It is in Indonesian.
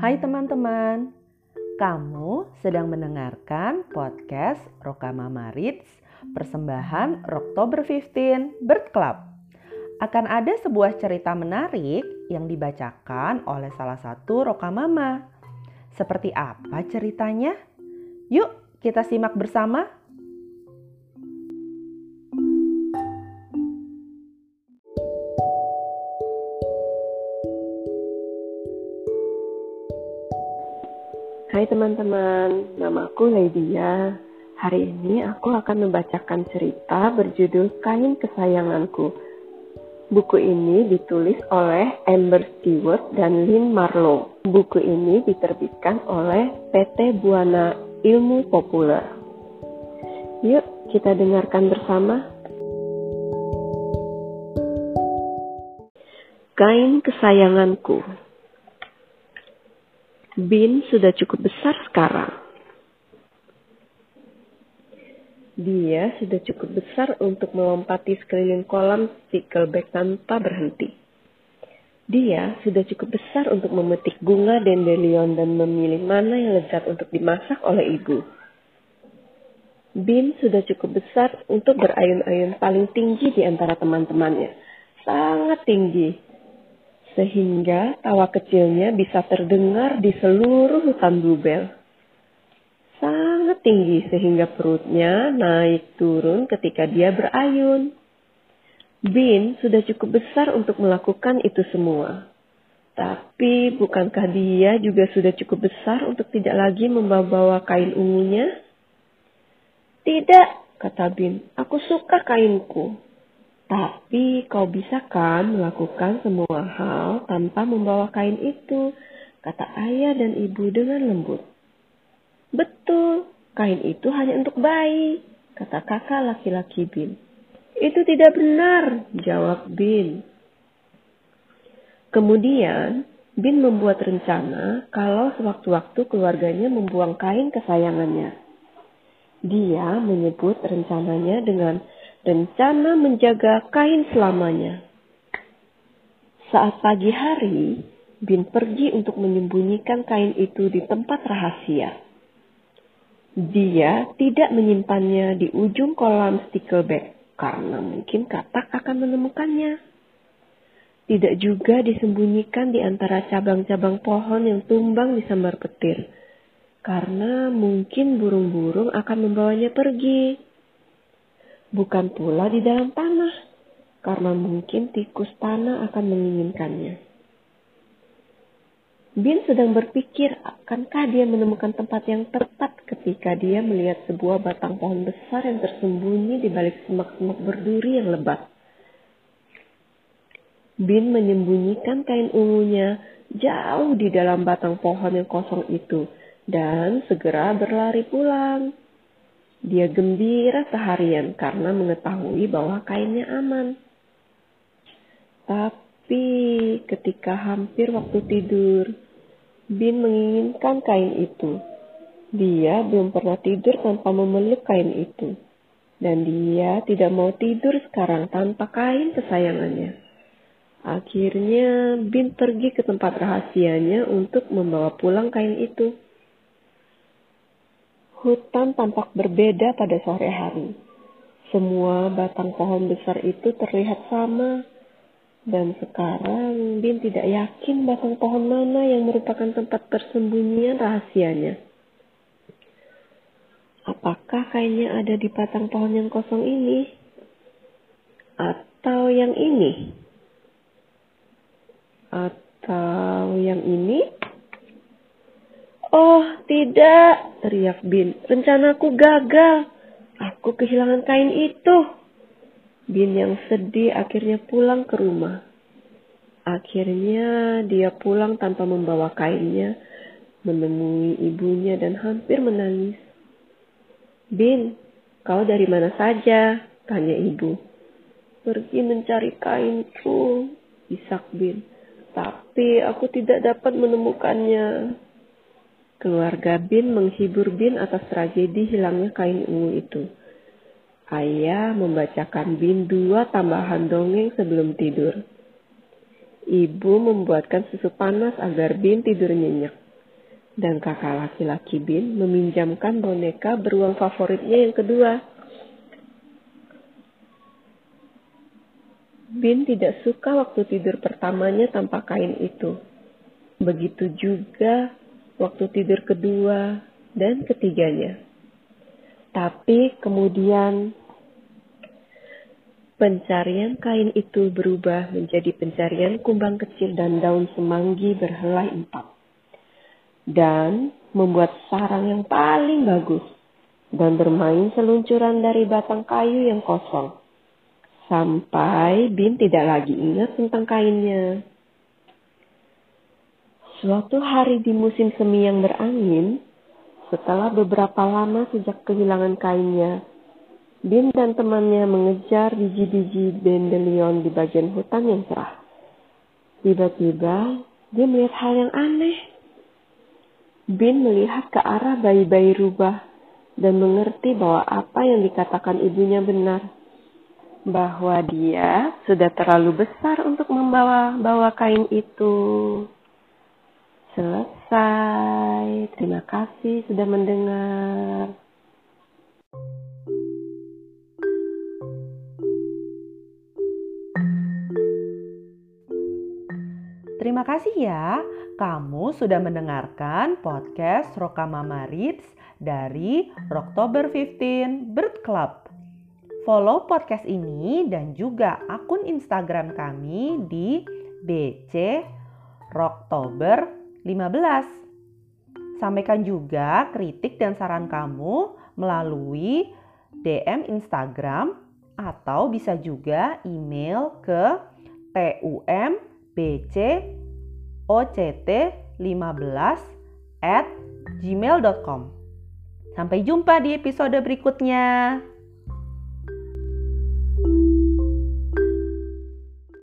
Hai teman-teman, kamu sedang mendengarkan podcast Rokamama Reads persembahan Oktober 15 Bird Club. Akan ada sebuah cerita menarik yang dibacakan oleh salah satu Rokamama. Seperti apa ceritanya? Yuk kita simak bersama. Teman-teman, namaku Lydia. Hari ini aku akan membacakan cerita berjudul Kain Kesayanganku. Buku ini ditulis oleh Amber Stewart dan Lynn Marlowe. Buku ini diterbitkan oleh PT Buana Ilmu Populer. Yuk kita dengarkan bersama. Kain Kesayanganku Bin sudah cukup besar sekarang. Dia sudah cukup besar untuk melompati sekeliling kolam stickleback tanpa berhenti. Dia sudah cukup besar untuk memetik bunga dandelion dan memilih mana yang lezat untuk dimasak oleh ibu. Bin sudah cukup besar untuk berayun-ayun paling tinggi di antara teman-temannya. Sangat tinggi sehingga tawa kecilnya bisa terdengar di seluruh hutan bluebell. Sangat tinggi sehingga perutnya naik turun ketika dia berayun. Bin sudah cukup besar untuk melakukan itu semua. Tapi bukankah dia juga sudah cukup besar untuk tidak lagi membawa kain ungunya? Tidak, kata Bin. Aku suka kainku. Tapi kau bisa kan melakukan semua hal tanpa membawa kain itu, kata ayah dan ibu dengan lembut. Betul, kain itu hanya untuk bayi, kata kakak laki-laki Bin. Itu tidak benar, jawab Bin. Kemudian, Bin membuat rencana kalau sewaktu-waktu keluarganya membuang kain kesayangannya. Dia menyebut rencananya dengan rencana menjaga kain selamanya. Saat pagi hari, Bin pergi untuk menyembunyikan kain itu di tempat rahasia. Dia tidak menyimpannya di ujung kolam stickleback karena mungkin katak akan menemukannya. Tidak juga disembunyikan di antara cabang-cabang pohon yang tumbang di sambar petir karena mungkin burung-burung akan membawanya pergi bukan pula di dalam tanah, karena mungkin tikus tanah akan menginginkannya. Bin sedang berpikir akankah dia menemukan tempat yang tepat ketika dia melihat sebuah batang pohon besar yang tersembunyi di balik semak-semak berduri yang lebat. Bin menyembunyikan kain ungunya jauh di dalam batang pohon yang kosong itu dan segera berlari pulang. Dia gembira seharian karena mengetahui bahwa kainnya aman. Tapi ketika hampir waktu tidur, Bin menginginkan kain itu. Dia belum pernah tidur tanpa memeluk kain itu. Dan dia tidak mau tidur sekarang tanpa kain kesayangannya. Akhirnya Bin pergi ke tempat rahasianya untuk membawa pulang kain itu. Hutan tampak berbeda pada sore hari. Semua batang pohon besar itu terlihat sama. Dan sekarang Bin tidak yakin batang pohon mana yang merupakan tempat persembunyian rahasianya. Apakah kainnya ada di batang pohon yang kosong ini? Atau yang ini? Atau yang ini? Oh, tidak, teriak Bin. Rencanaku gagal. Aku kehilangan kain itu. Bin yang sedih akhirnya pulang ke rumah. Akhirnya dia pulang tanpa membawa kainnya, menemui ibunya dan hampir menangis. Bin, kau dari mana saja? Tanya ibu. Pergi mencari kainku, isak Bin. Tapi aku tidak dapat menemukannya. Keluarga Bin menghibur Bin atas tragedi hilangnya kain ungu itu. Ayah membacakan Bin dua tambahan dongeng sebelum tidur. Ibu membuatkan susu panas agar Bin tidur nyenyak. dan kakak laki-laki Bin meminjamkan boneka beruang favoritnya yang kedua. Bin tidak suka waktu tidur pertamanya tanpa kain itu. Begitu juga waktu tidur kedua dan ketiganya. Tapi kemudian pencarian kain itu berubah menjadi pencarian kumbang kecil dan daun semanggi berhelai empat. Dan membuat sarang yang paling bagus dan bermain seluncuran dari batang kayu yang kosong. Sampai Bin tidak lagi ingat tentang kainnya. Suatu hari di musim semi yang berangin, setelah beberapa lama sejak kehilangan kainnya, Bin dan temannya mengejar biji-biji dandelion di bagian hutan yang cerah. Tiba-tiba, dia melihat hal yang aneh. Bin melihat ke arah bayi-bayi rubah dan mengerti bahwa apa yang dikatakan ibunya benar. Bahwa dia sudah terlalu besar untuk membawa-bawa kain itu. Selesai. Terima kasih sudah mendengar. Terima kasih ya, kamu sudah mendengarkan podcast Rokamama Reads dari Oktober 15 Bird Club. Follow podcast ini dan juga akun Instagram kami di BC Rocktober 15. Sampaikan juga kritik dan saran kamu melalui DM Instagram atau bisa juga email ke tumbc15 at gmail.com. Sampai jumpa di episode berikutnya.